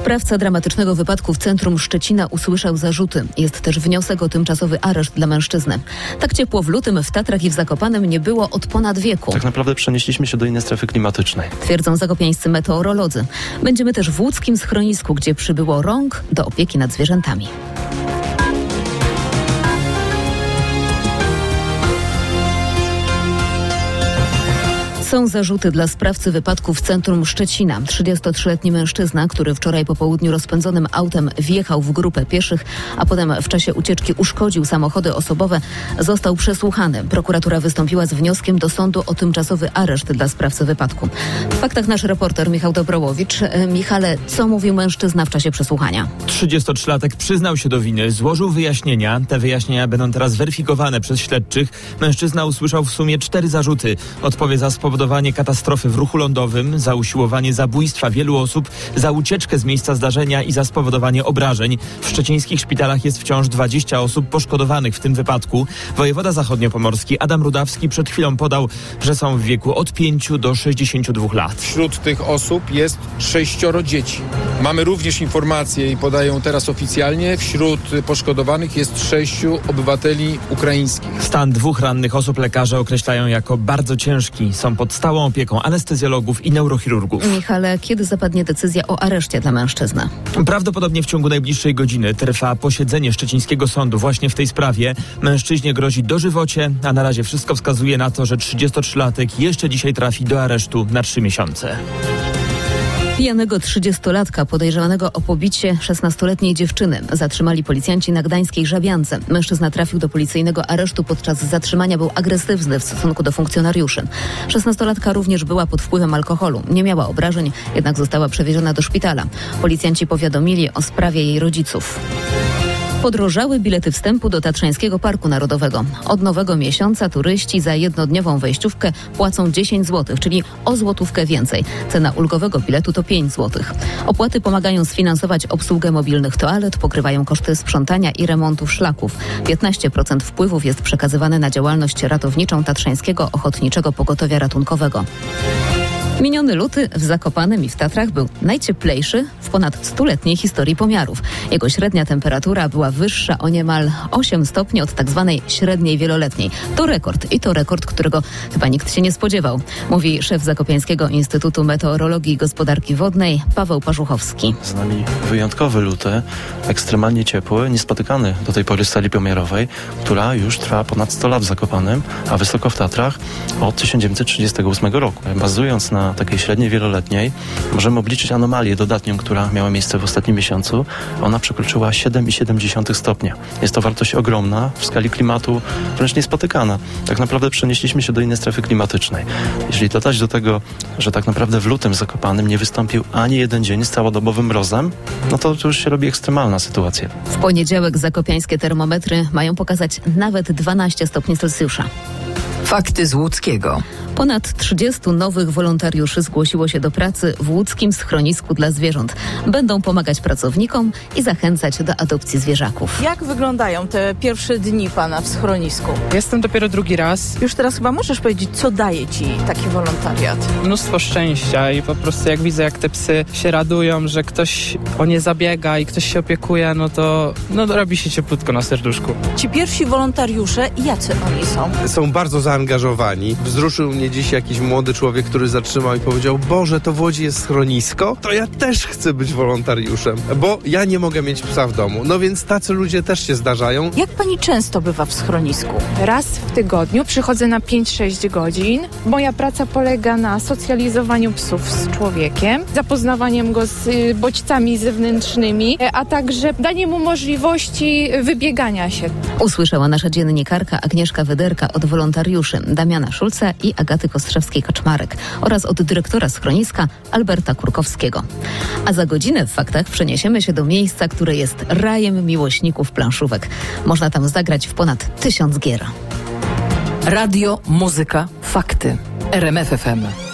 Sprawca dramatycznego wypadku w centrum Szczecina usłyszał zarzuty. Jest też wniosek o tymczasowy areszt dla mężczyzny. Tak ciepło w lutym w Tatrach i w Zakopanem nie było od ponad wieku. Tak naprawdę przenieśliśmy się do innej strefy klimatycznej. Twierdzą zakopiańscy meteorolodzy. Będziemy też w łódzkim schronisku, gdzie przybyło rąk do opieki nad zwierzętami. Są zarzuty dla sprawcy wypadku w centrum Szczecina. 33-letni mężczyzna, który wczoraj po południu rozpędzonym autem wjechał w grupę pieszych, a potem w czasie ucieczki uszkodził samochody osobowe, został przesłuchany. Prokuratura wystąpiła z wnioskiem do sądu o tymczasowy areszt dla sprawcy wypadku. W faktach nasz reporter Michał Dobrołowicz. E, Michale, co mówił mężczyzna w czasie przesłuchania? 33-latek przyznał się do winy, złożył wyjaśnienia. Te wyjaśnienia będą teraz weryfikowane przez śledczych. Mężczyzna usłyszał w sumie cztery zarzuty. Odpowie za katastrofy w ruchu lądowym, za usiłowanie zabójstwa wielu osób, za ucieczkę z miejsca zdarzenia i za spowodowanie obrażeń. W szczecińskich szpitalach jest wciąż 20 osób poszkodowanych w tym wypadku. Wojewoda zachodniopomorski Adam Rudawski przed chwilą podał, że są w wieku od 5 do 62 lat. Wśród tych osób jest sześcioro dzieci. Mamy również informacje i podają teraz oficjalnie, wśród poszkodowanych jest sześciu obywateli ukraińskich. Stan dwóch rannych osób lekarze określają jako bardzo ciężki. Są pod stałą opieką anestezjologów i neurochirurgów. Michale, kiedy zapadnie decyzja o areszcie dla mężczyzny? Prawdopodobnie w ciągu najbliższej godziny trwa posiedzenie szczecińskiego sądu właśnie w tej sprawie. Mężczyźnie grozi dożywocie, a na razie wszystko wskazuje na to, że 33-latek jeszcze dzisiaj trafi do aresztu na trzy miesiące. Pijanego 30-latka podejrzanego o pobicie 16-letniej dziewczyny zatrzymali policjanci na gdańskiej Żabiance. Mężczyzna trafił do policyjnego aresztu podczas zatrzymania był agresywny w stosunku do funkcjonariuszy. 16-latka również była pod wpływem alkoholu. Nie miała obrażeń, jednak została przewieziona do szpitala. Policjanci powiadomili o sprawie jej rodziców. Podrożały bilety wstępu do Tatrzańskiego Parku Narodowego. Od nowego miesiąca turyści za jednodniową wejściówkę płacą 10 zł, czyli o złotówkę więcej. Cena ulgowego biletu to 5 zł. Opłaty pomagają sfinansować obsługę mobilnych toalet, pokrywają koszty sprzątania i remontów szlaków. 15% wpływów jest przekazywane na działalność ratowniczą Tatrzańskiego Ochotniczego Pogotowia Ratunkowego. Miniony luty w Zakopanem i w Tatrach był najcieplejszy w ponad stuletniej historii pomiarów. Jego średnia temperatura była wyższa o niemal 8 stopni od tak zwanej średniej wieloletniej. To rekord i to rekord, którego chyba nikt się nie spodziewał, mówi szef Zakopiańskiego Instytutu Meteorologii i Gospodarki Wodnej Paweł Paszuchowski. Z nami wyjątkowy luty, ekstremalnie ciepły, niespotykany do tej pory skali pomiarowej, która już trwa ponad 100 lat w Zakopanem, a wysoko w Tatrach od 1938 roku. Bazując na takiej średniej wieloletniej możemy obliczyć anomalię dodatnią, która miała miejsce w ostatnim miesiącu. Ona przekroczyła 7,7 stopnia. Jest to wartość ogromna, w skali klimatu wręcz niespotykana. Tak naprawdę przenieśliśmy się do innej strefy klimatycznej. Jeżeli dodać do tego, że tak naprawdę w lutym Zakopanym nie wystąpił ani jeden dzień z całodobowym mrozem, no to, już się robi ekstremalna sytuacja. W poniedziałek zakopiańskie termometry mają pokazać nawet 12 stopni Celsjusza. Fakty z Łódzkiego. Ponad 30 nowych wolontariuszy zgłosiło się do pracy w łódzkim schronisku dla zwierząt. Będą pomagać pracownikom i zachęcać do adopcji zwierzaków. Jak wyglądają te pierwsze dni pana w schronisku? Jestem dopiero drugi raz. Już teraz chyba możesz powiedzieć, co daje ci taki wolontariat? Mnóstwo szczęścia i po prostu jak widzę, jak te psy się radują, że ktoś o nie zabiega i ktoś się opiekuje, no to no, robi się cieplutko na serduszku. Ci pierwsi wolontariusze, jacy oni są? Są bardzo zaangażowani. Wzruszył mnie dziś jakiś młody człowiek, który zatrzymał i powiedział: Boże, to w Łodzi jest schronisko? To ja też chcę być wolontariuszem, bo ja nie mogę mieć psa w domu. No więc tacy ludzie też się zdarzają. Jak pani często bywa w schronisku? Raz w tygodniu przychodzę na 5-6 godzin. Moja praca polega na socjalizowaniu psów z człowiekiem, zapoznawaniem go z y, bodźcami zewnętrznymi, a także danie mu możliwości wybiegania się. Usłyszała nasza dziennikarka Agnieszka Wyderka od wolontariuszy Damiana Szulca i Agaty Kostrzewskiej-Kaczmarek oraz od dyrektora schroniska Alberta Kurkowskiego. A za godzinę w faktach przeniesiemy się do miejsca, które jest rajem miłośników planszówek. Można tam zagrać w ponad tysiąc gier. Radio, muzyka, fakty. RMF FM.